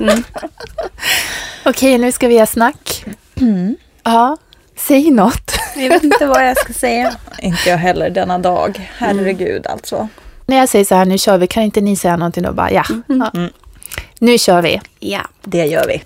Mm. Okej, nu ska vi ha snack. Mm. Ja, säg något. Jag vet inte vad jag ska säga. Inte jag heller denna dag. Herregud alltså. När jag säger så här, nu kör vi, kan inte ni säga någonting då? Bara, ja. ja. Mm. Nu kör vi. Ja, det gör vi.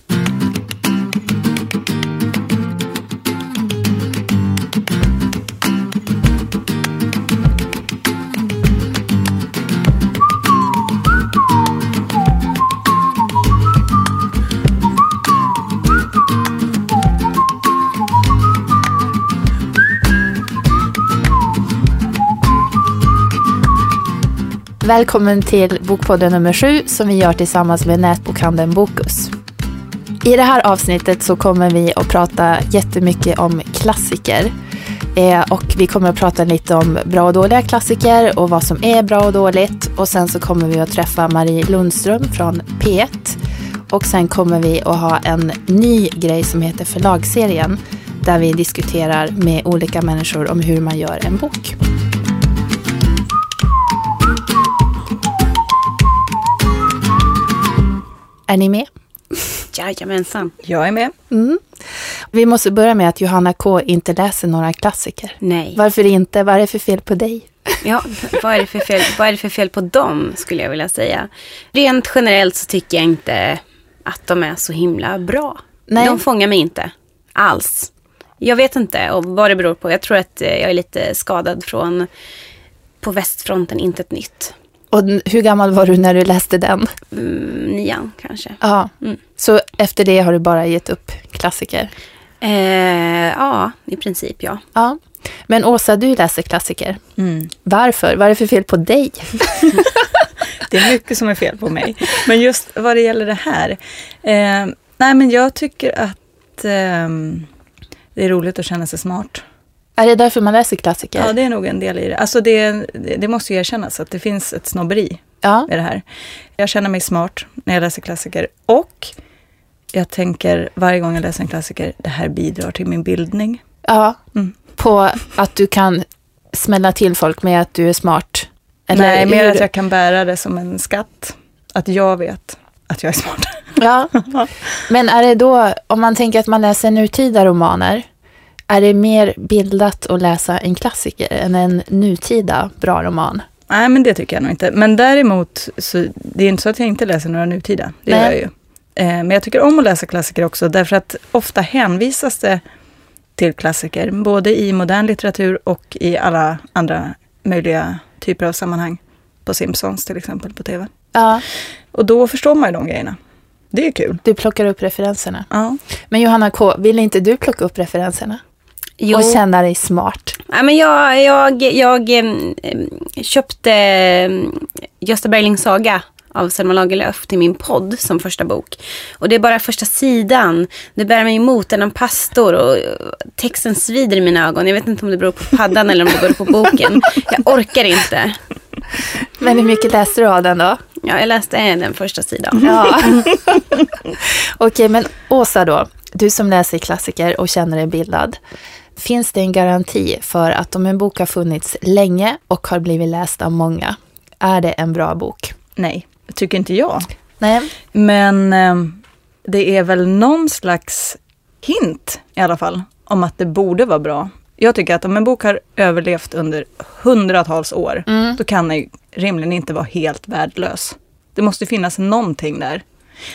Välkommen till Bokpodden nummer sju som vi gör tillsammans med nätbokhandeln Bokus. I det här avsnittet så kommer vi att prata jättemycket om klassiker. Eh, och vi kommer att prata lite om bra och dåliga klassiker och vad som är bra och dåligt. Och sen så kommer vi att träffa Marie Lundström från P1. Och sen kommer vi att ha en ny grej som heter Förlagsserien. Där vi diskuterar med olika människor om hur man gör en bok. Är ni med? Jajamensan. Jag är med. Mm. Vi måste börja med att Johanna K inte läser några klassiker. Nej. Varför inte? Vad är det för fel på dig? Ja, vad är, det för fel, vad är det för fel på dem, skulle jag vilja säga. Rent generellt så tycker jag inte att de är så himla bra. Nej. De fångar mig inte alls. Jag vet inte och vad det beror på. Jag tror att jag är lite skadad från På västfronten, inte ett nytt. Och hur gammal var du när du läste den? Mm, nian kanske. Ja, mm. så efter det har du bara gett upp klassiker? Eh, ja, i princip ja. ja. Men Åsa, du läser klassiker. Mm. Varför? Vad är det för fel på dig? det är mycket som är fel på mig. Men just vad det gäller det här. Eh, nej, men jag tycker att eh, det är roligt att känna sig smart. Är det därför man läser klassiker? Ja, det är nog en del i det. Alltså det, det måste ju erkännas att det finns ett snobberi ja. i det här. Jag känner mig smart när jag läser klassiker och jag tänker varje gång jag läser en klassiker, det här bidrar till min bildning. Ja, mm. på att du kan smälla till folk med att du är smart? Eller Nej, mer att jag kan bära det som en skatt. Att jag vet att jag är smart. Ja, men är det då, om man tänker att man läser nutida romaner, är det mer bildat att läsa en klassiker än en nutida bra roman? Nej, men det tycker jag nog inte. Men däremot, så, det är inte så att jag inte läser några nutida. Det Nej. gör jag ju. Eh, men jag tycker om att läsa klassiker också, därför att ofta hänvisas det till klassiker, både i modern litteratur och i alla andra möjliga typer av sammanhang. På Simpsons till exempel, på tv. Ja. Och då förstår man ju de grejerna. Det är kul. Du plockar upp referenserna. Ja. Men Johanna K, vill inte du plocka upp referenserna? Jo. Och känna dig smart. Ja, men jag, jag, jag eh, köpte eh, Gösta Berlings saga av Selma Lagerlöf till min podd som första bok. Och det är bara första sidan. Det bär mig emot en pastor och texten svider i mina ögon. Jag vet inte om det beror på paddan eller om det beror på boken. Jag orkar inte. Men hur mycket läste du av den då? Ja, jag läste den första sidan. Ja. Okej, men Åsa då. Du som läser klassiker och känner dig bildad. Finns det en garanti för att om en bok har funnits länge och har blivit läst av många, är det en bra bok? Nej, tycker inte jag. Nej. Men eh, det är väl någon slags hint i alla fall om att det borde vara bra. Jag tycker att om en bok har överlevt under hundratals år, mm. då kan den rimligen inte vara helt värdelös. Det måste finnas någonting där.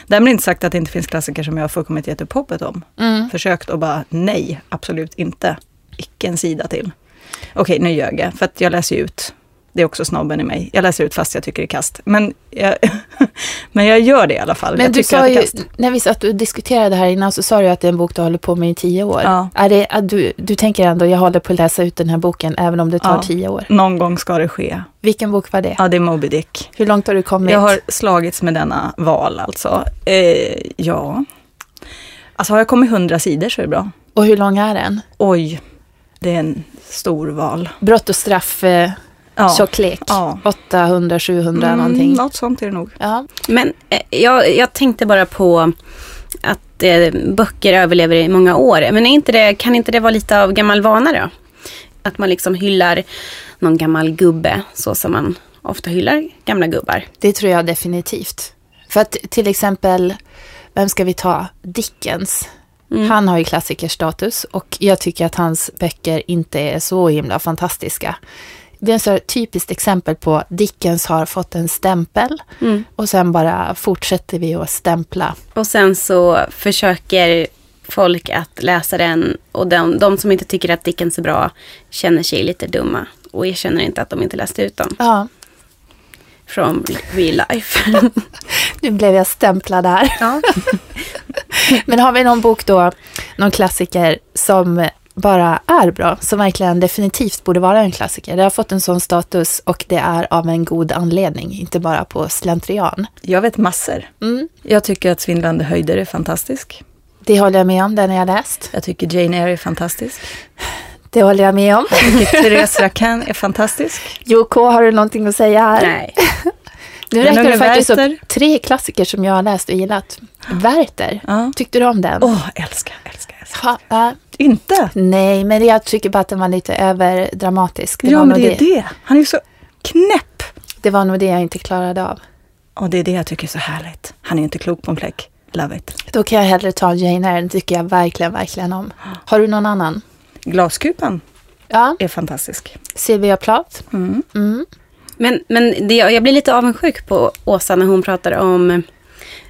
Därmed inte sagt att det inte finns klassiker som jag har fullkomligt gett upp hoppet om. Mm. Försökt och bara nej, absolut inte. Icke en sida till. Okej, nu ljög jag, för att jag läser ju ut det är också snobben i mig. Jag läser ut fast jag tycker det är kast. Men jag, men jag gör det i alla fall. Men jag du sa ju, när vi satt och diskuterade här innan så sa du att det är en bok du håller på med i tio år. Ja. Är det, du, du tänker ändå, jag håller på att läsa ut den här boken även om det tar ja. tio år? Någon gång ska det ske. Vilken bok var det? Ja, det är Moby Dick. Hur långt har du kommit? Jag har slagits med denna val alltså. Eh, ja. Alltså har jag kommit hundra sidor så är det bra. Och hur lång är den? Oj, det är en stor val. Brott och straff? Eh ja. tjocklek. Ja. 800, 700 mm, någonting. Något sånt är det nog. Ja. Men eh, jag, jag tänkte bara på att eh, böcker överlever i många år. Men är inte det, kan inte det vara lite av gammal vana då? Att man liksom hyllar någon gammal gubbe så som man ofta hyllar gamla gubbar. Det tror jag definitivt. För att till exempel, vem ska vi ta? Dickens. Mm. Han har ju klassikerstatus och jag tycker att hans böcker inte är så himla fantastiska. Det är så här typiskt exempel på Dickens har fått en stämpel Mm. och sen bara fortsätter vi att stämpla. Och sen så försöker folk att läsa den och de, de som inte tycker att Dickens är bra känner sig lite dumma och erkänner inte att de inte läste ut dem Ja, från real life. nu blev jag stämplad här. ja. Men har vi någon bok då, någon klassiker som bara är bra, som verkligen definitivt borde vara en klassiker. Det har fått en sån status och det är av en god anledning, inte bara på slentrian. Jag vet massor. Mm. Jag tycker att Svindlande höjder är fantastisk. Det håller jag med om, den har jag läst. Jag tycker Jane Eyre är fantastisk. Det håller jag med om. Jag Therese Racan är fantastisk. Joko, har du någonting att säga här? Nej. Nu räknar du faktiskt Werther. upp tre klassiker som jag har läst och gillat. Werther, Ja. tyckte du om den? Åh, älskar, älskar, älskar. Ha, ja. Inte? nej, men jag tycker bara att den var lite överdramatisk. Det, ja, men det är det. Han är ju så knäpp. det var nog det jag inte klarade av. Och det är det jag tycker är så härligt. Han är inte klok på en fläck. Love it. Då kan jag hellre ta Jane Eyre, den tycker jag verkligen, verkligen om. Har du någon annan? Glaskupan Ja, är fantastisk. Sylvia Plath. Mm. Mm. Men, men det, jag blir lite avundsjuk på Åsa när hon pratar om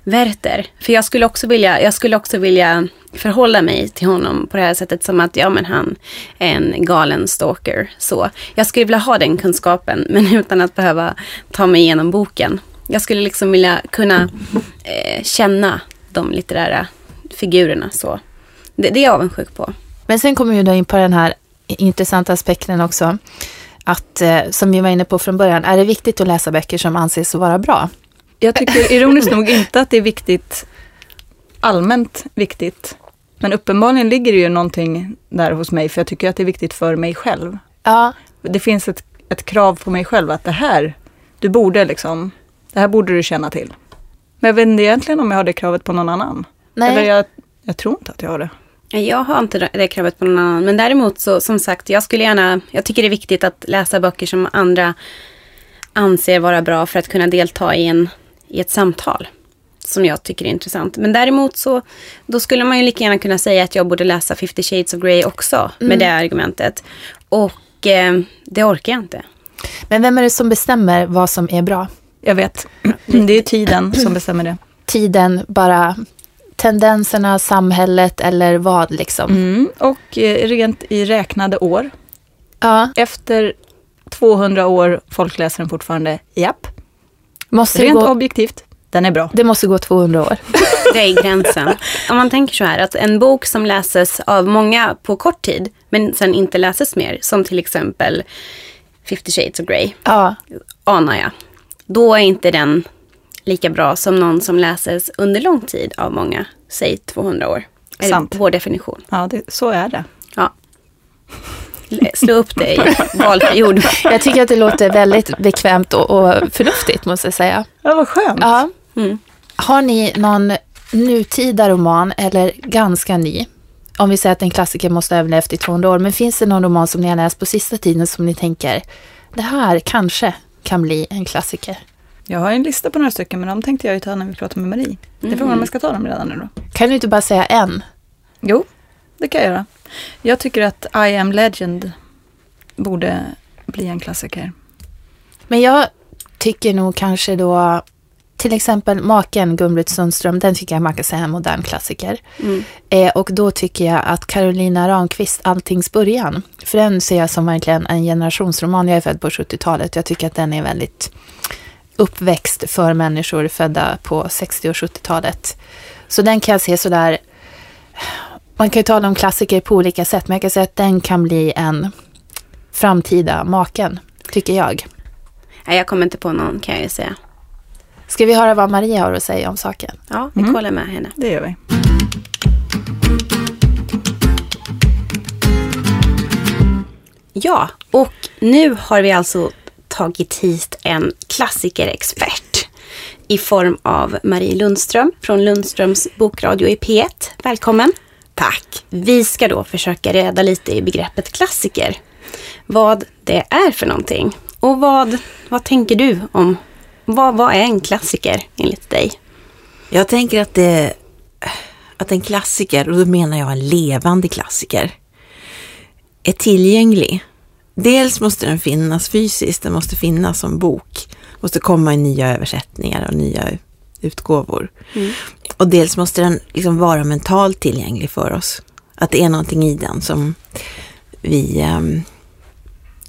Werther. För jag skulle också vilja, jag skulle också vilja förhålla mig till honom på det här sättet som att ja men han är en galen stalker. Så jag skulle vilja ha den kunskapen men utan att behöva ta mig igenom boken. Jag skulle liksom vilja kunna eh, känna de litterära figurerna så. Det, det är jag avundsjuk på. Men sen kommer vi då in på den här intressanta aspekten också. Att, eh, som vi var inne på från början, är det viktigt att läsa böcker som anses vara bra? Jag tycker ironiskt nog inte att det är viktigt, allmänt viktigt. Men uppenbarligen ligger det ju någonting där hos mig, för jag tycker att det är viktigt för mig själv. Ja, Det finns ett, ett krav på mig själv att det här, du borde liksom, det här borde du känna till. Men jag vet inte egentligen om jag har det kravet på någon annan. nej. Eller jag, jag tror inte att jag har det. Jag har inte det- kravet på någon annan. Men däremot så som sagt, jag skulle gärna, jag tycker det är viktigt att läsa böcker som andra anser vara bra för att kunna delta i, en, i ett samtal. Som jag tycker är intressant. Men däremot så, då skulle man ju lika gärna kunna säga att jag borde läsa 50 shades of Grey också. Med det argumentet. Och eh, det orkar jag inte. Men vem är det som bestämmer vad som är bra? Jag vet. Det är tiden som bestämmer det. Tiden, bara tendenserna, samhället eller vad liksom? Mm. Och eh, rent i räknade år. Ja, Efter 200 år, folk läser den fortfarande. Japp. måste Rent gå, objektivt, den är bra. det måste gå 200 år. Det är gränsen. Om man tänker så här att en bok som läses av många på kort tid men sen inte läses mer. Som till exempel 50 shades of Grey. Ja, anar jag. Då är inte den lika bra som någon som läses under lång tid av många, säg 200 år. Är Sant. vår definition. Ja, det, så är det. Ja. Slå upp det i valfri ord. jag tycker att det låter väldigt bekvämt och, och förnuftigt måste jag säga. Ja, vad skönt. Ja. Mm. Har ni någon nutida roman eller ganska ny? Om vi säger att en klassiker måste ha överlevt i 200 år, men finns det någon roman som ni har läst på sista tiden som ni tänker, det här kanske kan bli en klassiker? Jag har en lista på några stycken, men de tänkte jag ju ta när vi pratar med Marie. Det är frågan om jag ska ta dem redan nu då. Kan du inte bara säga en? Jo, det kan jag göra. Jag tycker att I am legend borde bli en klassiker. Men jag tycker nog kanske då, till exempel Maken Gun-Britt Sundström, den tycker jag man kan säga är en modern klassiker. Mm. Eh, och då tycker jag att Carolina Ramqvist, Alltings början, för den ser jag som verkligen en generationsroman. Jag är född på 70-talet. Jag tycker att den är väldigt uppväxt för människor födda på 60 och 70-talet. Så den kan jag se sådär, man kan ju tala om klassiker på olika sätt, men jag kan säga att den kan bli en framtida maken, tycker jag. Nej, jag kommer inte på någon kan jag ju säga. Ska vi höra vad Maria har att säga om saken? Ja, vi Mm. kollar med henne. Det gör vi. Ja, och nu har vi alltså tagit hit en klassikerexpert i form av Marie Lundström från Lundströms bokradio i P1. Välkommen! Tack! Vi ska då försöka reda lite i begreppet klassiker. Vad det är för någonting. Och vad, vad tänker du om, vad, vad är en klassiker enligt dig? Jag tänker att, det, att en klassiker, och då menar jag en levande klassiker, är tillgänglig. Dels måste den finnas fysiskt, den måste finnas som bok. måste komma i nya översättningar och nya utgåvor. Mm. Och dels måste den liksom vara mentalt tillgänglig för oss. Att det är någonting i den som vi um,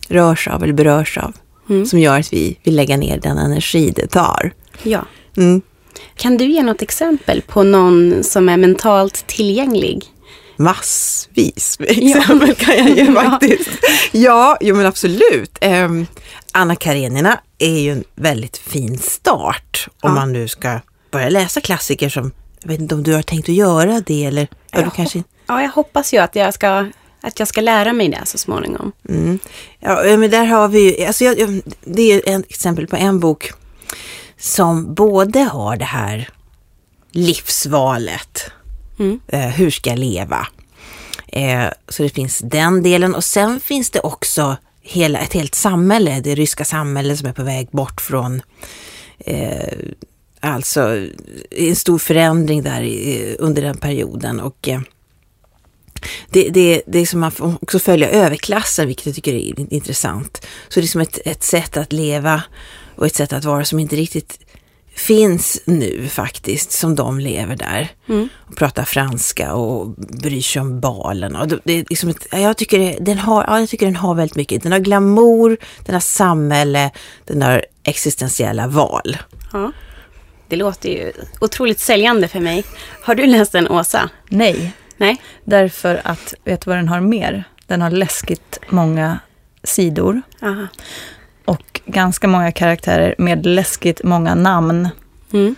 rörs av eller berörs av. Mm. Som gör att vi vill lägga ner den energi det tar. Ja. Mm. Kan du ge något exempel på någon som är mentalt tillgänglig? Massvis med exempel ja. kan jag ge faktiskt. Ja, jo men absolut. Um, Anna Karenina är ju en väldigt fin start om ja. man nu ska börja läsa klassiker som, jag vet inte om du har tänkt att göra det eller? Ja, du kanske... ja jag hoppas ju att jag ska att jag ska lära mig det så småningom. Mm. Ja, men där har vi alltså jag, det är ett exempel på en bok som både har det här livsvalet, mm. eh, hur ska jag leva? Eh, så det finns den delen och sen finns det också hela, ett helt samhälle, det ryska samhället som är på väg bort från eh, alltså en stor förändring där i, eh, under den perioden och eh, det, det, det är som man får också följa överklassen, vilket jag tycker är intressant. Så det är som ett, ett sätt att leva och ett sätt att vara som inte riktigt finns nu faktiskt, som de lever där. Mm. Och pratar franska och bryr sig om balen. Och det är liksom ett, jag, tycker det, den har, ja, jag tycker den har väldigt mycket. Den har glamour, den har samhälle, den har existentiella val. Ja. Det låter ju otroligt säljande för mig. Har du läst den, Åsa? Nej. Nej. Därför att, vet du vad den har mer? Den har läskigt många sidor. Aha. Ganska många karaktärer med läskigt många namn. Mm.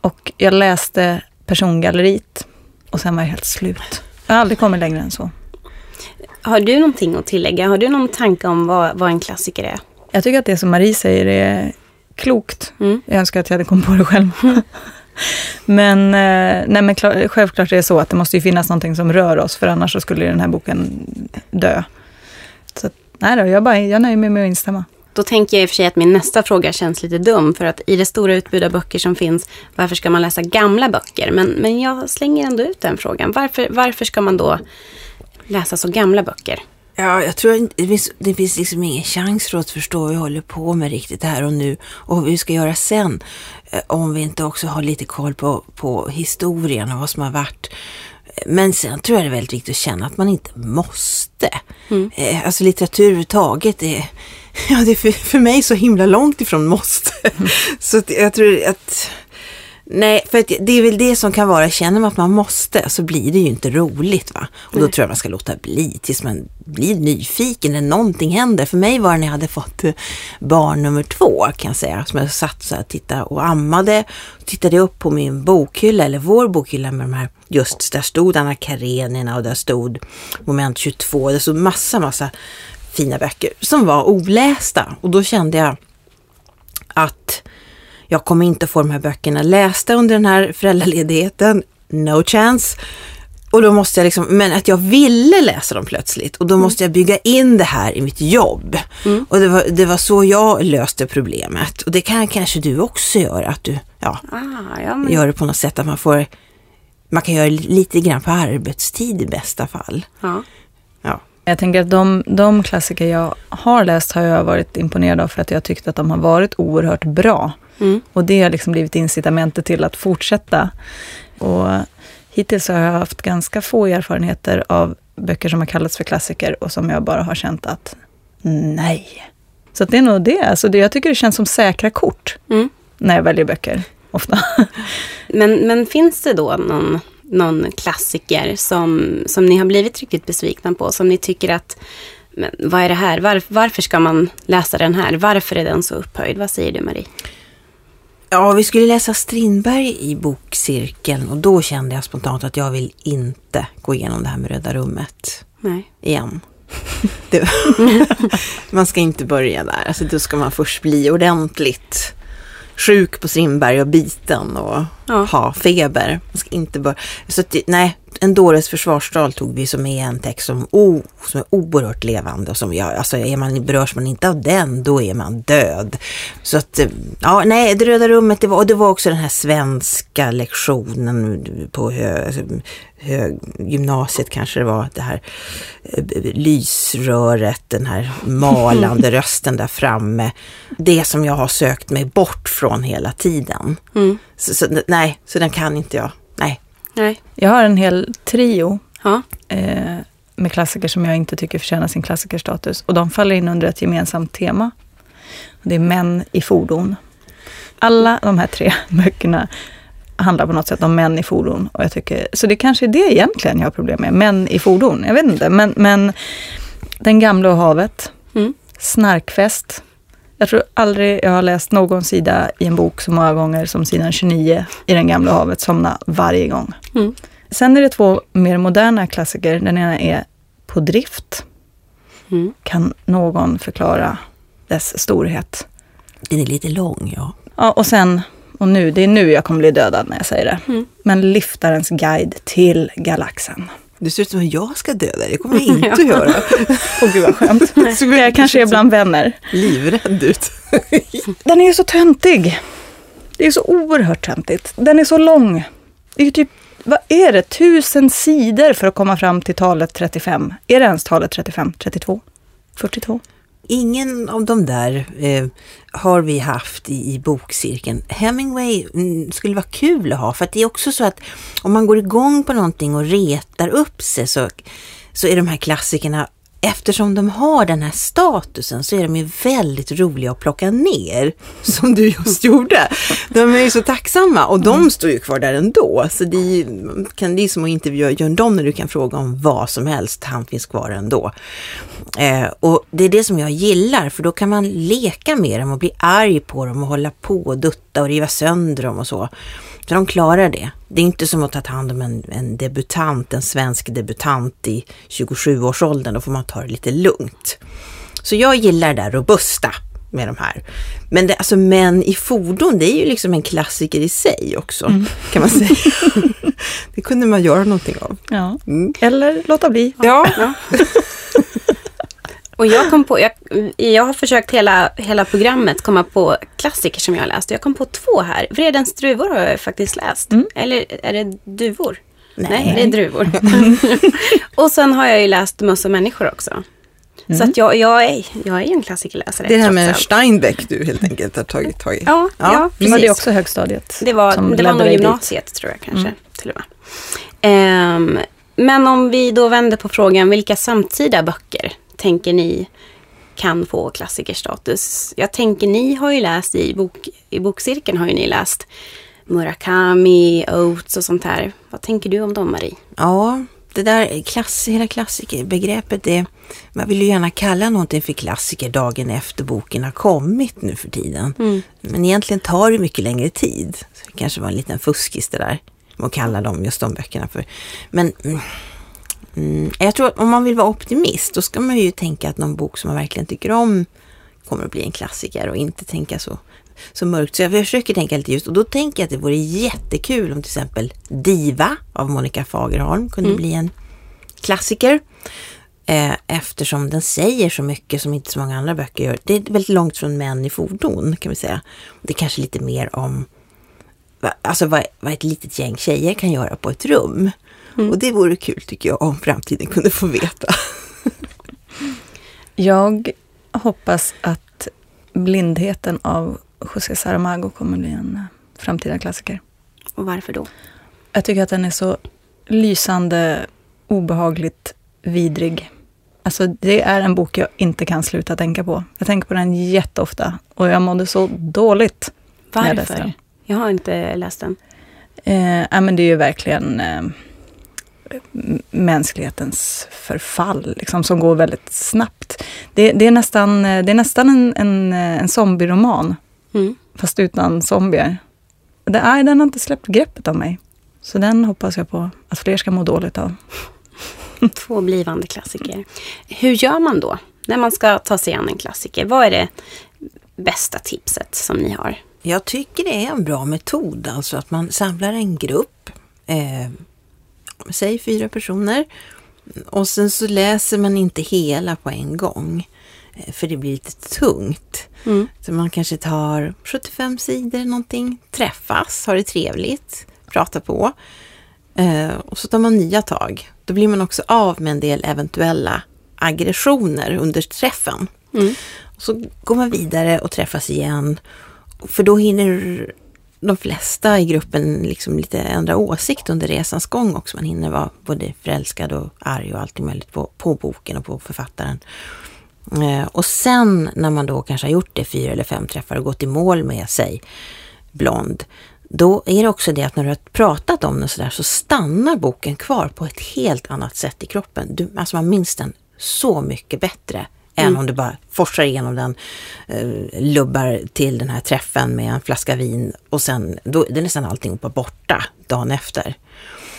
Och jag läste persongalleriet och sen var jag helt slut. Jag har aldrig kommit längre än så. Har du någonting att tillägga? Har du någon tanke om vad, vad en klassiker är? Jag tycker att det som Marie säger är klokt. Mm. Jag önskar att jag hade kommit på det själv. men, eh, nej, men klar, självklart är det så att det måste ju finnas någonting som rör oss, för annars så skulle den här boken dö. Så nej då, jag, bara, jag nöjer mig med att instämma. Då tänker jag i och för sig att min nästa fråga känns lite dum, för att i det stora utbud av böcker som finns, varför ska man läsa gamla böcker? Men, men jag slänger ändå ut den frågan. Varför, varför ska man då läsa så gamla böcker? Ja, jag tror att det finns, det finns liksom ingen chans för att förstå vad vi håller på med riktigt här och nu och vad vi ska göra sen. Eh, om vi inte också har lite koll på, på historien och vad som har varit. Men sen tror jag det är väldigt viktigt att känna att man inte måste. Mm. Eh, alltså litteratur överhuvudtaget är, ja, det är för, för mig så himla långt ifrån måste. Mm. så jag tror att Nej, för det är väl det som kan vara, känner man att man måste så blir det ju inte roligt va. Och då tror jag man ska låta bli tills man blir nyfiken när någonting händer. För mig var det när jag hade fått eh, barn nummer två kan jag säga, som jag satt så här tittade och ammade. Och tittade upp på min bokhylla, eller vår bokhylla med de här, just där stod Anna Karenina och där stod moment 22. Det stod massa, massa fina böcker som var olästa. Och då kände jag att jag kommer inte få de här böckerna lästa under den här föräldraledigheten. No chance. Och då måste jag liksom, men att jag ville läsa dem plötsligt och då måste jag bygga in det här i mitt jobb. Mm. Och det var, det var så jag löste problemet. Och det kan kanske du också göra, att du ja, ah, ja, men... gör det på något sätt att man får, man kan göra lite grann på arbetstid i bästa fall. Ja. ja. Jag tänker att de, de klassiker jag har läst har jag varit imponerad av för att jag tyckte att de har varit oerhört bra. Mm. Och det har liksom blivit incitamentet till att fortsätta. Och hittills har jag haft ganska få erfarenheter av böcker som har kallats för klassiker och som jag bara har känt att nej. Så det är nog det. Alltså det. Jag tycker det känns som säkra kort mm. när jag väljer böcker, ofta. Men, men finns det då någon, någon klassiker som, som ni har blivit riktigt besvikna på? Som ni tycker att, men vad är det här? Var, varför ska man läsa den här? Varför är den så upphöjd? Vad säger du Marie? Ja, vi skulle läsa Strindberg i bokcirkeln och då kände jag spontant att jag vill inte gå igenom det här med Röda rummet Nej. igen. Man ska inte börja där. Alltså, då ska man först bli ordentligt sjuk på Strindberg och biten och ja. ha feber. Man ska inte börja. Så att, nej, En dåres försvarstal tog vi som är en text som, oh, som är oerhört levande och som jag, alltså är man, berörs man inte av den, då är man död. Så att, eh, ja, nej, det röda rummet, det var, och det var också den här svenska lektionen på hö, hög, gymnasiet kanske det var, det här eh, lysröret, den här malande rösten där framme. Det som jag har sökt mig bort från hela tiden. Mm. Så, så, nej, så den kan inte jag. Nej. Jag har en hel trio ja. eh, med klassiker som jag inte tycker förtjänar sin klassikerstatus. Och de faller in under ett gemensamt tema. Det är män i fordon. Alla de här tre böckerna handlar på något sätt om män i fordon. Och jag tycker, så det kanske är det egentligen jag har problem med, män i fordon. Jag vet inte, men, men Den gamla och havet, mm. Snarkfest. Jag tror aldrig jag har läst någon sida i en bok så många gånger som sidan 29 i Den gamla havet, somna varje gång. Mm. Sen är det två mer moderna klassiker. Den ena är På drift. Mm. Kan någon förklara dess storhet? Den är lite lång, ja. Ja, och sen och nu, det är nu jag kommer bli dödad när jag säger det. Mm. Men Liftarens guide till galaxen. Det ser ut som att jag ska döda dig, det kommer jag inte att göra. Åh gud vad skönt. jag kanske är bland vänner. Livrädd ut. Den är ju så töntig. Det är så oerhört töntigt. Den är så lång. Det är ju typ, vad är det, tusen sidor för att komma fram till talet 35. Är det ens talet 35, 32, 42? Ingen av de där eh, har vi haft i, i bokcirkeln. Hemingway mm, skulle vara kul att ha för att det är också så att om man går igång på någonting och retar upp sig så, så är de här klassikerna eftersom de har den här statusen så är de ju väldigt roliga att plocka ner, som du just gjorde. De är ju så tacksamma och de mm. står ju kvar där ändå. Så det är, kan, det är som att intervjua Jörn Donner, du kan fråga om vad som helst, han finns kvar ändå. Eh, och det är det som jag gillar, för då kan man leka med dem och bli arg på dem och hålla på och dutta och riva sönder dem och så. Så de klarar det. Det är inte som att ta hand om en, en debutant, en svensk debutant i 27-årsåldern. Då får man ta det lite lugnt. Så jag gillar det där robusta med de här. Men det, alltså män i fordon, det är ju liksom en klassiker i sig också, mm. kan man säga. det kunde man göra någonting av. Ja. Mm. Eller låta bli. Ja. ja. Och jag kom på, jag, jag har försökt hela, hela programmet komma på klassiker som jag har läst. Jag kom på två här. Vredens druvor har jag faktiskt läst. Mm. Eller är det duvor? Nej, Nej det är druvor. och sen har jag ju läst Möss och människor också. Mm. Så att jag, jag, är, jag är en klassikerläsare. Det här med Steinbeck du helt enkelt har tagit tag i. Ja, ja, ja precis. Var det också högstadiet? Det var, det var nog gymnasiet dit. tror jag kanske. Mm. Till och med. Um, men om vi då vänder på frågan, vilka samtida böcker tänker ni kan få klassikerstatus? Jag tänker ni har ju läst i, bok, i bokcirkeln har ju ni läst Murakami, Oates och sånt här. Vad tänker du om dem Marie? Ja, det där klass, hela klassikerbegreppet, det, man vill ju gärna kalla någonting för klassiker dagen efter boken har kommit nu för tiden. Mm. Men egentligen tar det mycket längre tid. Så det kanske var en liten fuskis det där med att kalla dem, just de böckerna för. Men mm, jag tror att om man vill vara optimist, då ska man ju tänka att någon bok som man verkligen tycker om kommer att bli en klassiker och inte tänka så, så mörkt. Så jag försöker tänka lite just och då tänker jag att det vore jättekul om till exempel Diva av Monica Fagerholm kunde mm. bli en klassiker. Eh, eftersom den säger så mycket som inte så många andra böcker gör. Det är väldigt långt från män i fordon kan vi säga. Det är kanske lite mer om alltså vad, vad ett litet gäng tjejer kan göra på ett rum. Mm. Och det vore kul tycker jag om framtiden kunde få veta. jag hoppas att Blindheten av José Saramago kommer bli en framtida klassiker. Och varför då? Jag tycker att den är så lysande, obehagligt vidrig. Alltså det är en bok jag inte kan sluta tänka på. Jag tänker på den jätteofta och jag mådde så dåligt. Varför? Jag, jag har inte läst den. Eh, men det är ju verkligen eh, mänsklighetens förfall, liksom, som går väldigt snabbt. Det, det är nästan, det är nästan en, en, en zombieroman, mm. fast utan zombier. Det är, den har inte släppt greppet av mig. Så den hoppas jag på att fler ska må dåligt av. Två blivande klassiker. Hur gör man då när man ska ta sig an en klassiker? Vad är det bästa tipset som ni har? Jag tycker det är en bra metod, alltså att man samlar en grupp eh, säg fyra personer. Och sen så läser man inte hela på en gång. eh, För det blir lite tungt. Mm. Så man kanske tar 75 sidor någonting, träffas, har det trevligt, pratar på. Eh, och så tar man nya tag. Då blir man också av med en del eventuella aggressioner under träffen. Mm. Och så går man vidare och träffas igen. För då hinner de flesta i gruppen liksom lite ändra åsikt under resans gång också. Man hinner vara både förälskad och arg och allt möjligt på, på boken och på författaren. Eh, och sen när man då kanske har gjort det fyra eller fem träffar och gått i mål med sig, blond, då är det också det att när du har pratat om den sådär så stannar boken kvar på ett helt annat sätt i kroppen. Du, alltså man minns den så mycket bättre än om du bara forsar igenom den, eh, lubbar till den här träffen med en flaska vin och sen, då är nästan allting bara borta dagen efter.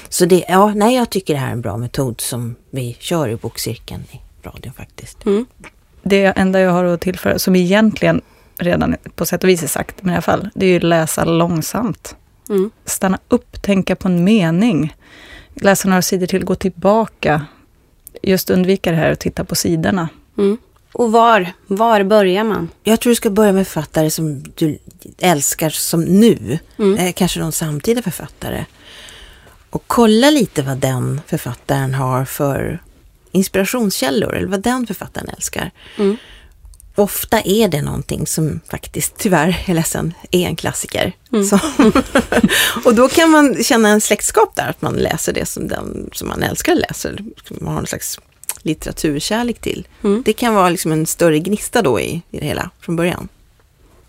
Så det, ja, nej jag tycker det här är en bra metod som vi kör i bokcirkeln i radion faktiskt. Det enda jag har att tillföra, som egentligen redan på sätt och vis är sagt, men i alla fall, det är ju läsa långsamt. Mm. Stanna upp, tänka på en mening. Läsa några sidor till, gå tillbaka. Just undvika det här att titta på sidorna. Mm. Och var, var börjar man? Jag tror du ska börja med författare som du älskar som nu. Mm. Eh, kanske någon samtida författare. Och kolla lite vad den författaren har för inspirationskällor eller vad den författaren älskar. Mm. Ofta är det någonting som faktiskt, tyvärr, jag är ledsen, är en klassiker. Mm. Och då kan man känna en släktskap där, att man läser det som den som man älskar läser. Man har en slags litteraturkärlek till. Mm. Det kan vara liksom en större gnista då i, i det hela från början.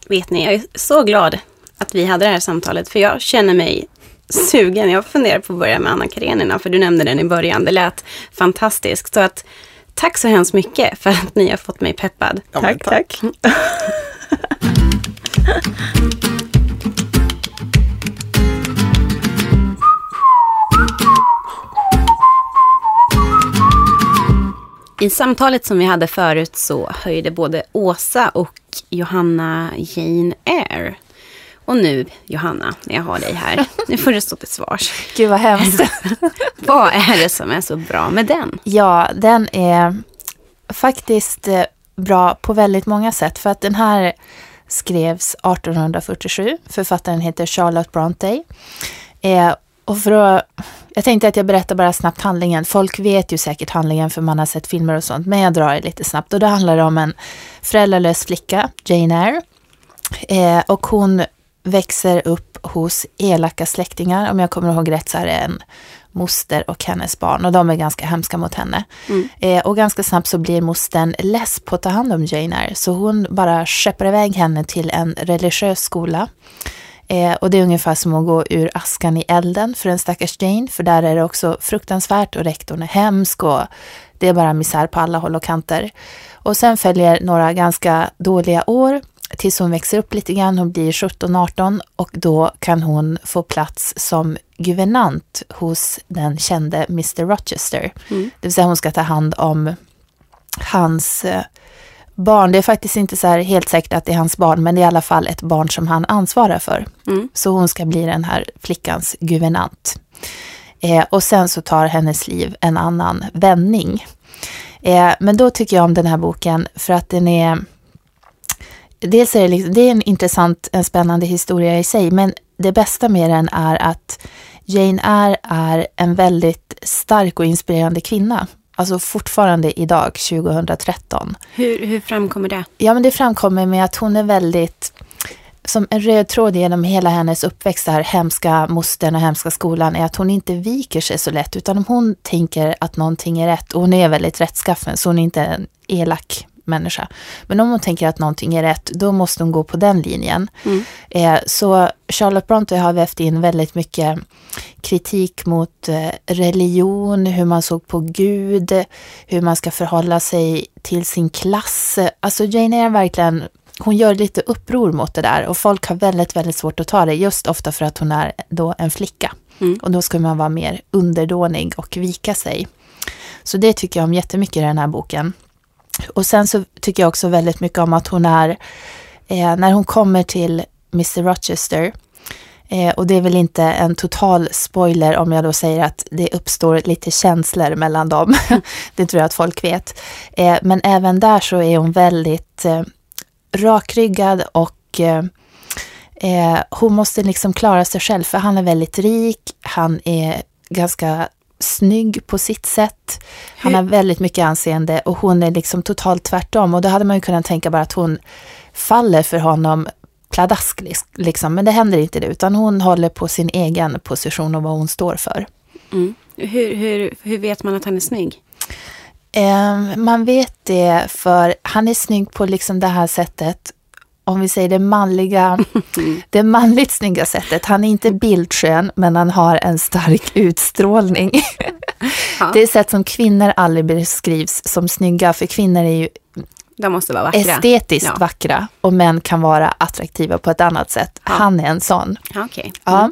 Vet ni, jag är så glad att vi hade det här samtalet, för jag känner mig sugen. Jag funderar på att börja med Anna Karenina, för du nämnde den i början. Det lät fantastiskt. Så att, tack så hemskt mycket för att ni har fått mig peppad. Ja, tack, tack. tack. I samtalet som vi hade förut så höjde både Åsa och Johanna Jane Eyre. Och nu, Johanna, när jag har dig här, nu får du stå till svars. Gud vad hemskt. Vad är det som är så bra med den? Ja, den är faktiskt eh, bra på väldigt många sätt. För att den här skrevs 1847. Författaren heter Charlotte Bronte. Eh, och för att, jag tänkte att jag berättar bara snabbt handlingen. Folk vet ju säkert handlingen för man har sett filmer och sånt. Men jag drar det lite snabbt. Och då handlar det om en föräldralös flicka, Jane Eyre. Eh, och hon växer upp hos elaka släktingar. Om jag kommer ihåg rätt så är det en moster och hennes barn och de är ganska hemska mot henne. Mm. Eh, och ganska snabbt så blir mostern less på att ta hand om Jane Eyre så hon bara skeppar iväg henne till en religiös skola. Eh, och det är ungefär som att gå ur askan i elden för en stackars Jane för där är det också fruktansvärt och rektorn är hemsk och det är bara misär på alla håll och kanter. Och sen följer några ganska dåliga år tills hon växer upp lite grann, hon blir 17-18 och då kan hon få plats som guvernant hos den kände Mr Rochester. Mm. Det vill säga hon ska ta hand om hans eh, barn. Det är faktiskt inte så helt säkert att det är hans barn, men det är i alla fall ett barn som han ansvarar för. Mm. Så hon ska bli den här flickans guvernant. Eh, och sen så tar hennes liv en annan vändning. Eh, men då tycker jag om den här boken för att den är Dels är det, liksom, det är en intressant, en spännande historia i sig, men det bästa med den är att Jane Eyre är en väldigt stark och inspirerande kvinna. Alltså fortfarande idag, 2013. Hur, hur framkommer det? Ja, men det framkommer med att hon är väldigt, som en röd tråd genom hela hennes uppväxt, här hemska mostern och hemska skolan, är att hon inte viker sig så lätt, utan om hon tänker att någonting är rätt, och hon är väldigt rättskaffen, så hon är inte en elak människa. Men om hon tänker att någonting är rätt, då måste hon gå på den linjen. Mm. Eh, så Charlotte Bronte har vävt in väldigt mycket kritik mot eh, religion, hur man såg på Gud, hur man ska förhålla sig till sin klass. Alltså Jane Eyre verkligen, hon gör lite uppror mot det där och folk har väldigt, väldigt svårt att ta det, just ofta för att hon är då en flicka. Mm. Och då ska man vara mer underdånig och vika sig. Så det tycker jag om jättemycket i den här boken. Och sen så tycker jag också väldigt mycket om att hon är, eh, när hon kommer till Mr Rochester, Eh, och det är väl inte en total spoiler om jag då säger att det uppstår lite känslor mellan dem. det tror jag att folk vet. Eh, men även där så är hon väldigt eh, rakryggad och eh, eh hon måste liksom klara sig själv för han är väldigt rik, han är ganska snygg på sitt sätt. Han har väldigt mycket anseende och hon är liksom totalt tvärtom. Och då hade man ju kunnat tänka bara att hon faller för honom pladask, liksom. men det händer inte det, utan hon håller på sin egen position och vad hon står för. Mm. Hur, hur, hur vet man att han är snygg? Eh, man vet det för han är snygg på liksom det här sättet, om vi säger det manliga, det manligt snygga sättet. Han är inte bildskön, men han har en stark utstrålning. Ja. Det är sätt som kvinnor aldrig beskrivs som snygga, för kvinnor är ju de måste vara vackra. Estetiskt ja. vackra och män kan vara attraktiva på ett annat sätt. Ja. Han är en sån. Okay. Mm. Ja.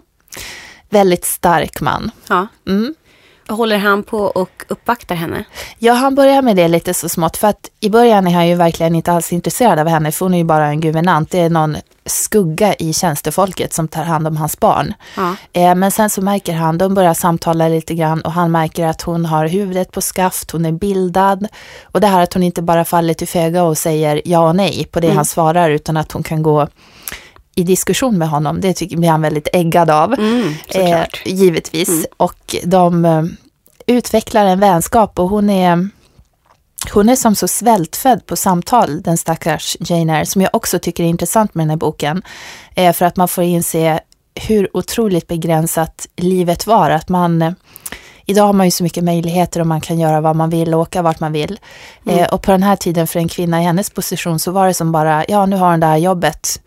Väldigt stark man. Mm. Håller han på och uppvaktar henne? Ja, han börjar med det lite så smått. För att i början är han ju verkligen inte alls intresserad av henne. För hon är ju bara en guvernant. Det är någon skugga i tjänstefolket som tar hand om hans barn. Ja. Eh, men sen så märker han, de börjar samtala lite grann och han märker att hon har huvudet på skaft, hon är bildad. Och det här att hon inte bara faller till föga och säger ja och nej på det mm. han svarar utan att hon kan gå i diskussion med honom. Det tycker, blir han väldigt äggad av. Mm, eh, givetvis. Mm. Och de eh, utvecklar en vänskap och hon är hon är som så svältfödd på samtal, den stackars Jane Eyre, som jag också tycker är intressant med den här boken. Eh, för att man får inse hur otroligt begränsat livet var. Att man, eh, idag har man ju så mycket möjligheter och man kan göra vad man vill och åka vart man vill. Mm. Eh, och på den här tiden för en kvinna i hennes position så var det som bara, ja nu har hon det här jobbet.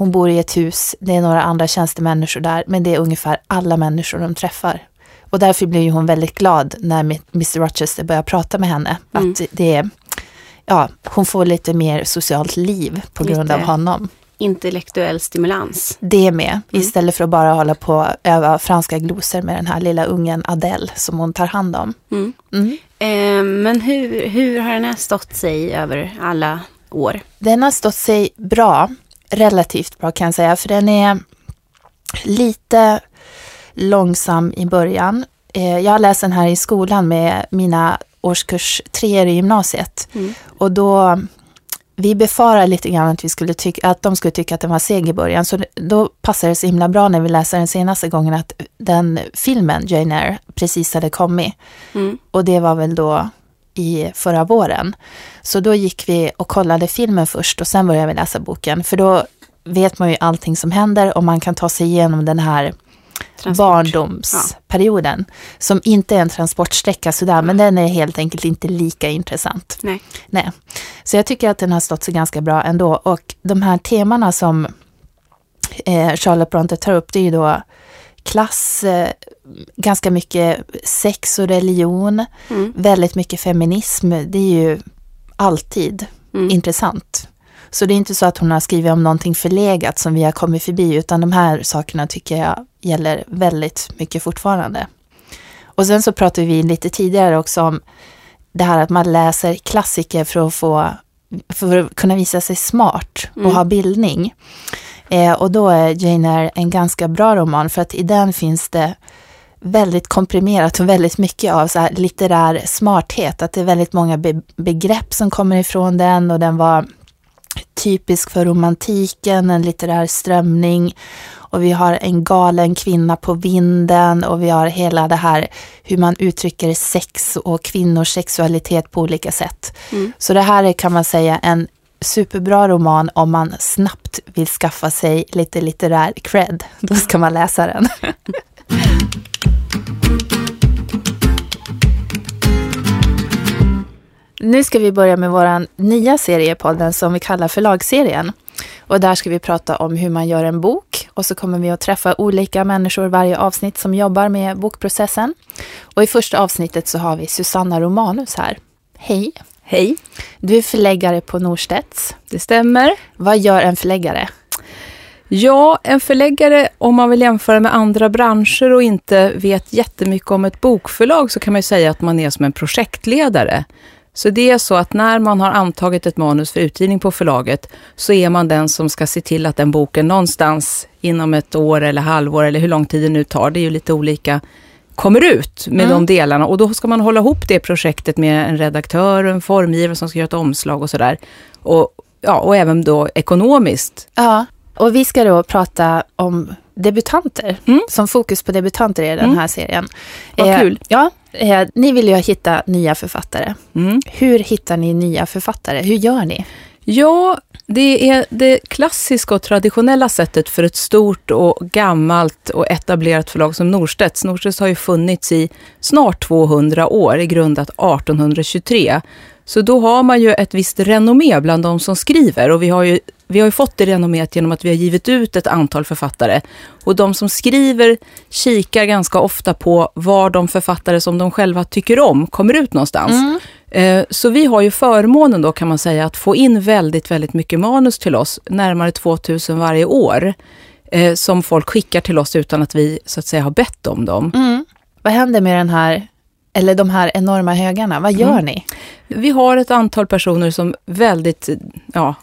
Hon bor i ett hus, det är några andra tjänstemänniskor där, men det är ungefär alla människor de träffar. Och därför blir hon väldigt glad när Mr Rochester börjar prata med henne. Mm. Att det är, ja, hon får lite mer socialt liv på grund lite av honom. Intellektuell stimulans. Det med, mm. istället för att bara hålla på och öva franska glosor med den här lilla ungen Adele som hon tar hand om. Mm. mm. Eh, men hur, hur har den här stått sig över alla år? Den har stått sig bra, relativt bra kan jag säga, för den är lite långsam i början. Eh, jag har läst den här i skolan med mina årskurs tre i gymnasiet. Mm. Och då, vi befarar lite grann att, vi skulle tycka, att de skulle tycka att den var seg i början. Så då passar det så himla bra när vi läser den senaste gången att den filmen, Jane Eyre, precis hade kommit. Mm. Och det var väl då i förra våren. Så då gick vi och kollade filmen först och sen började vi läsa boken. För då vet man ju allting som händer och man kan ta sig igenom den här Transport. barndomsperioden. Ja. Som inte är en transportsträcka sådär, men den är helt enkelt inte lika intressant. Nej. Nej. Så jag tycker att den har stått sig ganska bra ändå. Och de här temana som eh, Charlotte Bronte tar upp, det är ju då klass, eh, ganska mycket sex och religion, mm. väldigt mycket feminism. Det är ju alltid mm. intressant. Så det är inte så att hon har skrivit om någonting förlegat som vi har kommit förbi, utan de här sakerna tycker jag gäller väldigt mycket fortfarande. Och sen så pratade vi lite tidigare också om det här att man läser klassiker för att få för att kunna visa sig smart och mm. ha bildning. Eh, och då är Jane Eyre en ganska bra roman för att i den finns det väldigt komprimerat och väldigt mycket av så litterär smarthet. Att det är väldigt många be begrepp som kommer ifrån den och den var typisk för romantiken, en litterär strömning. Och vi har en galen kvinna på vinden och vi har hela det här hur man uttrycker sex och kvinnors sexualitet på olika sätt. Mm. Så det här är kan man säga en superbra roman om man snabbt vill skaffa sig lite litterär cred. Då ska man läsa den. Nu ska vi börja med vår nya serie i podden som vi kallar Förlagsserien. Och där ska vi prata om hur man gör en bok och så kommer vi att träffa olika människor varje avsnitt som jobbar med bokprocessen. Och i första avsnittet så har vi Susanna Romanus här. Hej! Hej! Du är förläggare på Norstedts. Det stämmer. Vad gör en förläggare? Ja, en förläggare, om man vill jämföra med andra branscher och inte vet jättemycket om ett bokförlag så kan man ju säga att man är som en projektledare Så det är så att när man har antagit ett manus för utgivning på förlaget så är man den som ska se till att den boken någonstans inom ett år eller halvår eller hur lång tid det nu tar, det är ju lite olika, kommer ut med Mm. de delarna. Och då ska man hålla ihop det projektet med en redaktör en formgivare som ska göra ett omslag och sådär. Och, ja, och även då ekonomiskt. Ja, och vi ska då prata om debutanter, Mm. som fokus på debutanter i den Mm. här serien. Vad kul. Ja, eh, ni vill ju hitta nya författare. Mm. Hur hittar ni nya författare? Hur gör ni? Ja, det är det klassiska och traditionella sättet för ett stort och gammalt och etablerat förlag som Norstedts. Norstedts har ju funnits i snart 200 år, är grundat 1823. Så då har man ju ett visst renommé bland de som skriver och vi har ju, vi har ju fått det renomméet genom att vi har givit ut ett antal författare. Och de som skriver kikar ganska ofta på var de författare som de själva tycker om kommer ut någonstans. Mm. Så vi har ju förmånen då kan man säga att få in väldigt, väldigt mycket manus till oss, närmare 2000 varje år, eh, som folk skickar till oss utan att vi så att säga har bett om dem. Mm. Vad händer med den här, eller de här enorma högarna? Vad gör Mm. ni? Vi har ett antal personer som väldigt ja,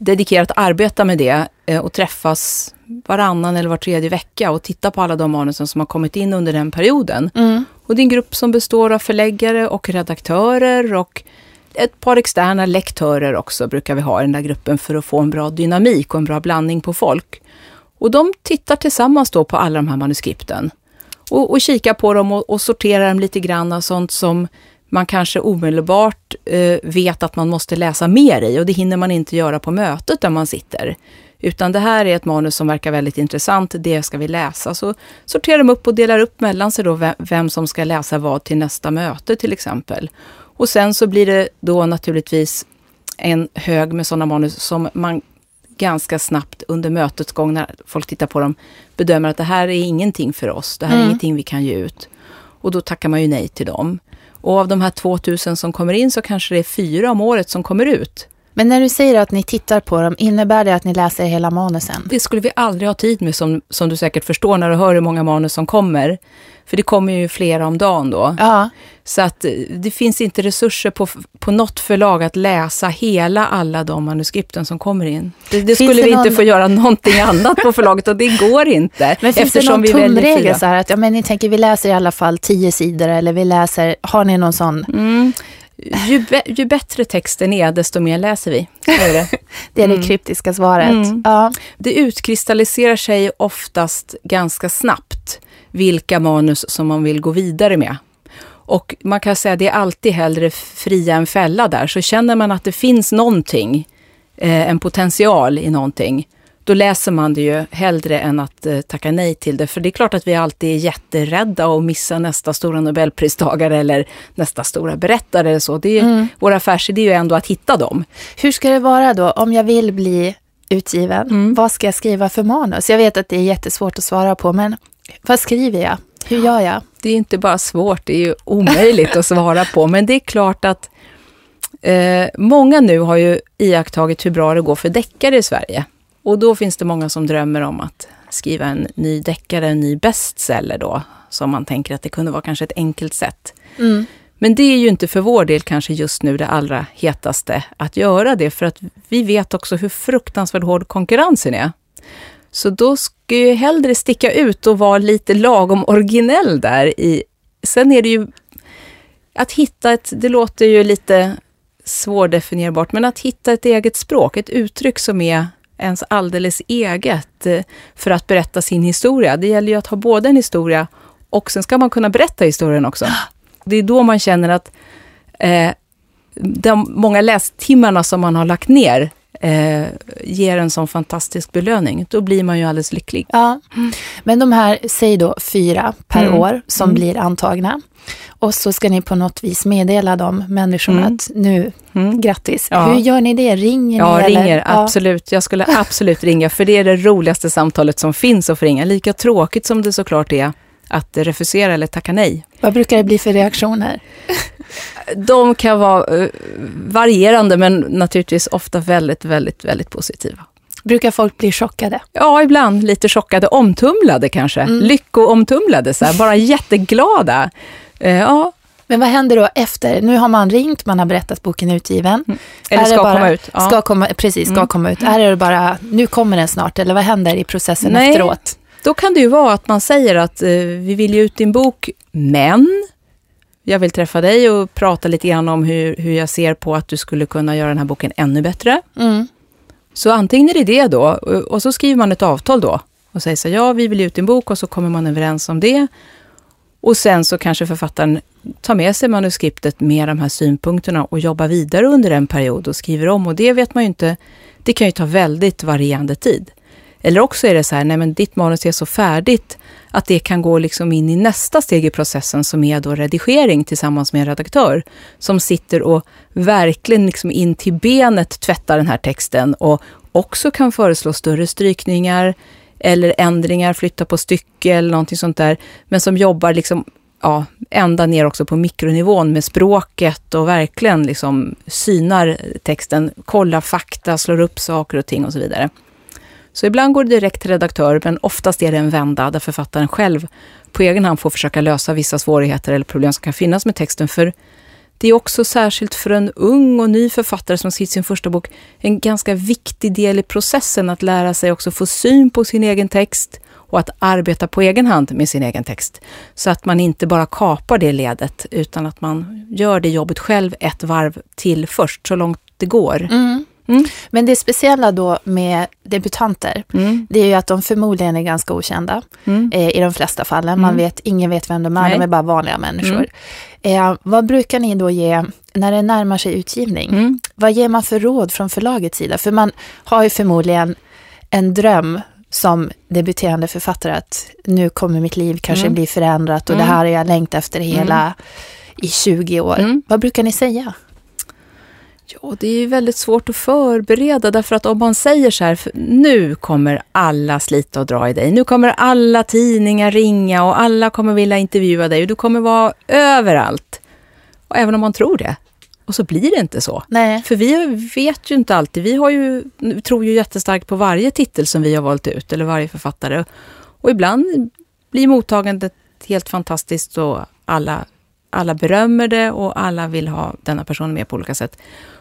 dedikerat arbetar med det eh, och träffas varannan eller var tredje vecka och tittar på alla de manusen som har kommit in under den perioden. Mm. Och det är en grupp som består av förläggare och redaktörer och ett par externa lektörer också brukar vi ha i den där gruppen för att få en bra dynamik och en bra blandning på folk. Och de tittar tillsammans då på alla de här manuskripten och, och kikar på dem och, och sorterar dem lite grann av sånt som man kanske omedelbart eh, vet att man måste läsa mer i och det hinner man inte göra på mötet där man sitter. Utan det här är ett manus som verkar väldigt intressant, det ska vi läsa. Så sorterar de upp och delar upp mellan sig då vem, som ska läsa vad till nästa möte till exempel. Och sen så blir det då naturligtvis en hög med sådana manus som man ganska snabbt under mötets gång när folk tittar på dem bedömer att det här är ingenting för oss, det här är Mm. ingenting vi kan ge ut. Och då tackar man ju nej till dem. Och av de här 2000 som kommer in så kanske det är fyra om året som kommer ut. Men när du säger att ni tittar på dem, innebär det att ni läser hela manusen? Det skulle vi aldrig ha tid med som, som du säkert förstår när du hör hur många manus som kommer. För det kommer ju flera om dagen då. Ja, Så att eh, det finns inte resurser på, på något förlag att läsa hela alla de manuskripten som kommer in. Det, det skulle det vi någon- inte få göra någonting annat på förlaget och det går inte. men finns det någon tumregel så här att ja, men ni tänker vi läser i alla fall tio sidor eller vi läser, har ni någon sån? Mm. Ju, ju bättre texten är, desto mer läser vi. Är det. Det är det Mm. kryptiska svaret. Mm. Ja. det utkristalliserar sig oftast ganska snabbt vilka manus som man vill gå vidare med. Och man kan säga att det är alltid hellre fria än fälla där. Så känner man att det finns någonting, eh, en potential i någonting, då läser man det ju hellre än att eh, tacka nej till det. För det är klart att vi alltid är jätterädda att missa nästa stora nobelpristagare eller nästa stora berättare eller så. Det är, Mm. Vår affärsidé är ju ändå att hitta dem. Hur ska det vara då om jag vill bli utgiven? Mm. Vad ska jag skriva för manus? Jag vet att det är jättesvårt att svara på, men vad skriver jag? Hur gör jag? det är inte bara svårt, det är ju omöjligt att svara på. Men det är klart att eh, många nu har ju iakttagit hur bra det går för deckare i Sverige. Och då finns det många som drömmer om att skriva en ny deckare, en ny bestseller då. Som man tänker att det kunde vara kanske ett enkelt sätt. Mm. Men det är ju inte för vår del kanske just nu det allra hetaste att göra det, för att vi vet också hur fruktansvärt hård konkurrensen är. Så då ska jag hellre sticka ut och vara lite lagom originell där i. Sen är det ju att hitta ett, det låter ju lite svårdefinierbart, men att hitta ett eget språk, ett uttryck som är ens alldeles eget eh, för att berätta sin historia. Det gäller ju att ha både en historia och sen ska man kunna berätta historien också. Det är då man känner att eh, de många lästimmarna som man har lagt ner eh, ger en sån fantastisk belöning. Då blir man ju alldeles lycklig. Ja, men de här, säg då fyra per Mm. år som Mm. blir antagna. Och så ska ni på något vis meddela de människorna Mm. att nu, Mm. grattis. Ja. Hur gör ni det? Ringer Ja, ni? ringer, eller? Ja. absolut. Jag skulle absolut ringa, för det är det roligaste samtalet som finns att få ringa. Lika tråkigt som det såklart är att refusera eller tacka nej. Vad brukar det bli för reaktioner? De kan vara eh, varierande, men naturligtvis ofta väldigt, väldigt, väldigt positiva. Brukar folk bli chockade? Ja, ibland lite chockade, omtumlade kanske. Mm. Lyckoomtumlade, så här, bara jätteglada. Eh, ja, Men vad händer då efter? Nu har man ringt, man har berättat att boken är utgiven. Eller Är ska bara- komma ut. Ja. Ska komma, precis, ska Mm. komma ut. Är det bara, nu kommer den snart, eller vad händer i processen Nej. efteråt? Då kan det ju vara att man säger att eh, vi vill ge ut din bok, men jag vill träffa dig och prata lite grann om hur, hur jag ser på att du skulle kunna göra den här boken ännu bättre. Mm. Så antingen är det det då, och så skriver man ett avtal då och säger så ja, vi vill ge ut din bok och så kommer man överens om det. Och sen så kanske författaren tar med sig manuskriptet med de här synpunkterna och jobbar vidare under en period och skriver om. Och det vet man ju inte, det kan ju ta väldigt varierande tid. Eller också är det så här, nej men ditt manus är så färdigt att det kan gå liksom in i nästa steg i processen som är då redigering tillsammans med en redaktör som sitter och verkligen liksom in till benet tvättar den här texten och också kan föreslå större strykningar eller ändringar, flytta på stycke eller någonting sånt där. Men som jobbar liksom, ja, ända ner också på mikronivån med språket och verkligen liksom synar texten, kollar fakta, slår upp saker och ting och så vidare. Så ibland går det direkt till redaktör, men oftast är det en vända där författaren själv på egen hand får försöka lösa vissa svårigheter eller problem som kan finnas med texten. För det är också särskilt för en ung och ny författare som skrivit sin första bok en ganska viktig del i processen att lära sig också få syn på sin egen text och att arbeta på egen hand med sin egen text. Så att man inte bara kapar det ledet utan att man gör det jobbet själv ett varv till först, så långt det går. Mm. Mm. Men det speciella då med debutanter, Mm. det är ju att de förmodligen är ganska okända Mm. eh, i de flesta fallen. Man Mm. vet, ingen vet vem de är, Nej. de är bara vanliga människor. Mm. Eh, vad brukar ni då ge när det närmar sig utgivning? Vad ger man för råd från förlagets sida? För man har ju förmodligen en dröm som debuterande författare att nu kommer mitt liv kanske bli förändrat och det här har jag längtat efter hela i 20 år. Vad brukar ni säga? Ja, det är ju väldigt svårt att förbereda därför att om man säger så här, nu kommer alla slita och dra i dig. Nu kommer alla tidningar ringa och alla kommer vilja intervjua dig och du kommer vara överallt. Och även om man tror det. Och så blir det inte så. Nej. För vi vet ju inte alltid. Vi har ju, tror ju jättestarkt på varje titel som vi har valt ut, eller varje författare. Och ibland blir mottagandet helt fantastiskt och alla, alla berömmer det och alla vill ha denna person med på olika sätt.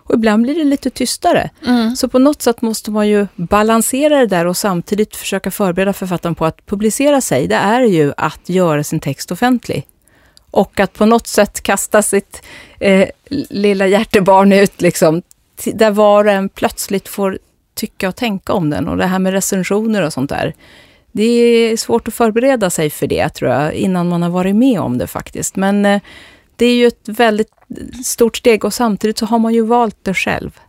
Och ibland blir det lite tystare. Mm. Så på något sätt måste man ju balansera det där och samtidigt försöka förbereda författaren på att publicera sig. Det är ju att göra sin text offentlig. Och att på något sätt kasta sitt eh, lilla hjärtebarn ut, liksom, där var och en plötsligt får tycka och tänka om den. Och det här med recensioner och sånt där. Det är svårt att förbereda sig för det, tror jag, innan man har varit med om det faktiskt. Men eh, det är ju ett väldigt stort steg och samtidigt så har man ju valt det själv.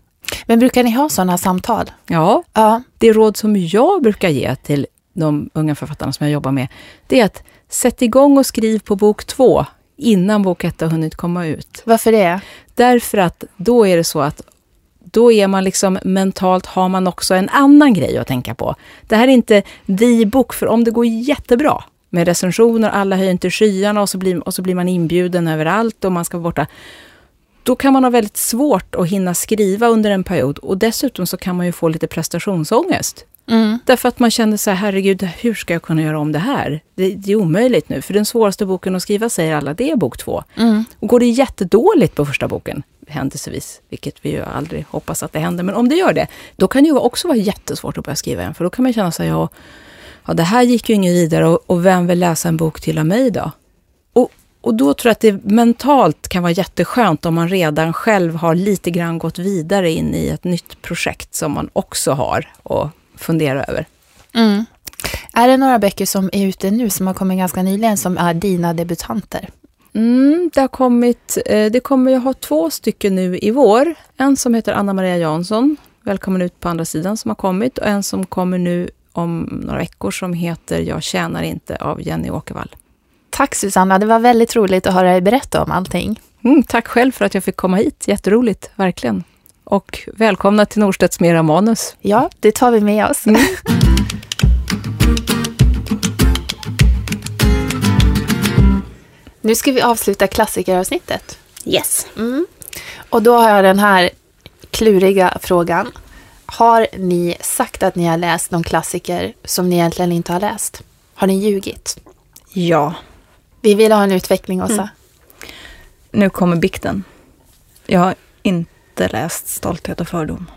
Men brukar ni ha sådana samtal? Ja, Ja. det råd som jag brukar ge till de unga författarna som jag jobbar med, det är att sätt igång och skriv på bok två innan bok ett har hunnit komma ut. Varför det? Därför att då är det så att då är man liksom mentalt, har man också en annan grej att tänka på. Det här är inte the bok, för om det går jättebra med recensioner, alla höjer inte skyarna och så, blir, och så blir man inbjuden överallt och man ska vara borta. Då kan man ha väldigt svårt att hinna skriva under en period och dessutom så kan man ju få lite prestationsångest. Mm. Därför att man känner så här, herregud, hur ska jag kunna göra om det här? Det, det är omöjligt nu, för den svåraste boken att skriva, säger alla, det är bok två. Mm. Och går det jättedåligt på första boken, händelsevis, vilket vi ju aldrig hoppas att det händer, men om det gör det, då kan det ju också vara jättesvårt att börja skriva igen, för då kan man känna sig, ja, ja det här gick ju inget vidare och, och vem vill läsa en bok till av mig då? Och, och då tror jag att det mentalt kan vara jätteskönt om man redan själv har lite grann gått vidare in i ett nytt projekt som man också har att fundera över. Mm. Är det några böcker som är ute nu, som har kommit ganska nyligen, som är dina debutanter? Mm, det har kommit, eh, det kommer jag ha två stycken nu i vår. En som heter Anna Maria Jansson, Välkommen ut på andra sidan, som har kommit. Och en som kommer nu om några veckor som heter Jag tjänar inte av Jenny Åkervall. Tack Susanna, det var väldigt roligt att höra dig berätta om allting. Mm, tack själv för att jag fick komma hit, jätteroligt, verkligen. Och välkomna till Norstedts Mera Manus. Ja, det tar vi med oss. Nu ska vi avsluta klassikeravsnittet. Yes. Mm. Och då har jag den här kluriga frågan. Har ni sagt att ni har läst någon klassiker som ni egentligen inte har läst? Har ni ljugit? Ja. Vi vill ha en utveckling, Åsa. nu kommer bikten. Jag har inte läst Stolthet och fördom.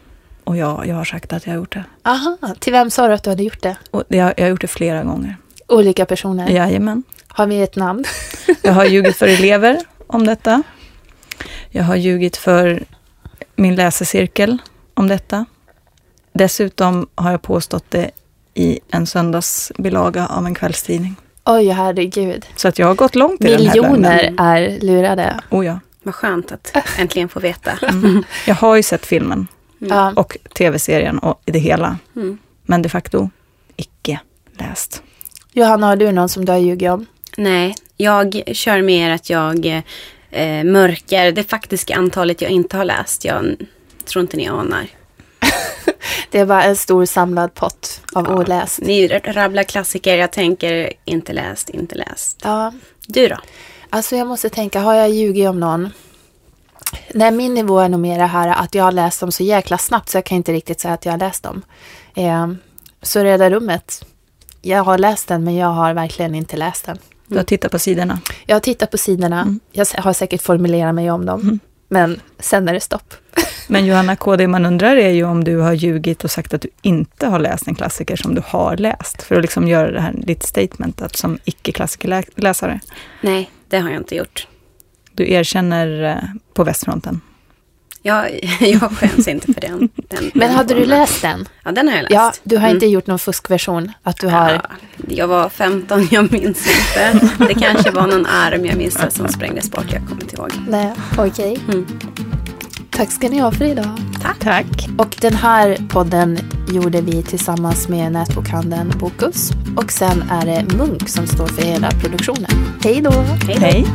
Och jag, jag har sagt att jag har gjort det. Aha, till vem sa du att du hade gjort det? Och jag, jag har gjort det flera gånger. Olika personer? Jajamän. Har vi ett namn? Jag har ljugit för elever om detta. Jag har ljugit för min läsecirkel om detta. Dessutom har jag påstått det i en söndagsbilaga av en kvällstidning. Oj, herregud. Så att jag har gått långt i den här Miljoner lögnen. är lurade. Oh ja. Vad skönt att äntligen få veta. Mm. Jag har ju sett filmen Ja. och tv-serien och det hela. Mm. Men de facto icke läst. Johanna, har du någon som du har ljugit om? Nej, jag kör mer att jag eh, mörkar det faktiska antalet jag inte har läst. Jag tror inte ni anar. Det är bara en stor samlad pott av Ja. oläst. Ni rabblar klassiker, jag tänker inte läst, inte läst. Ja, Du då? alltså jag måste tänka, har jag ljugit om någon? Nej, min nivå är nog mer det här att jag har läst dem så jäkla snabbt så jag kan inte riktigt säga att jag har läst dem. Eh, så Röda rummet, jag har läst den men jag har verkligen inte läst den. Du har tittat på sidorna. Jag har tittat på sidorna, Mm. jag har säkert formulerat mig om dem, Mm. Men sen är det stopp. Men Johanna K, det man undrar är ju om du har ljugit och sagt att du inte har läst en klassiker som du har läst. För att liksom göra det här ditt statement att som icke-klassikerläsare. Nej, det har jag inte gjort. Du erkänner eh, på västfronten. Jag, jag skäms inte för den. den Men den hade du formen. läst den? Ja, den har jag läst. Ja, du har Mm. inte gjort någon fuskversion? Att du har... Ja, jag var 15, jag minns inte. Det kanske var någon arm jag missade som sprängdes bort, jag kommer inte ihåg. Nej, okej. Mm. Tack ska ni ha för idag. Tack. Och den här podden gjorde vi tillsammans med nätbokhandeln Bokus. Och sen är det Munk som står för hela produktionen. Hej då! Hej då. Hej.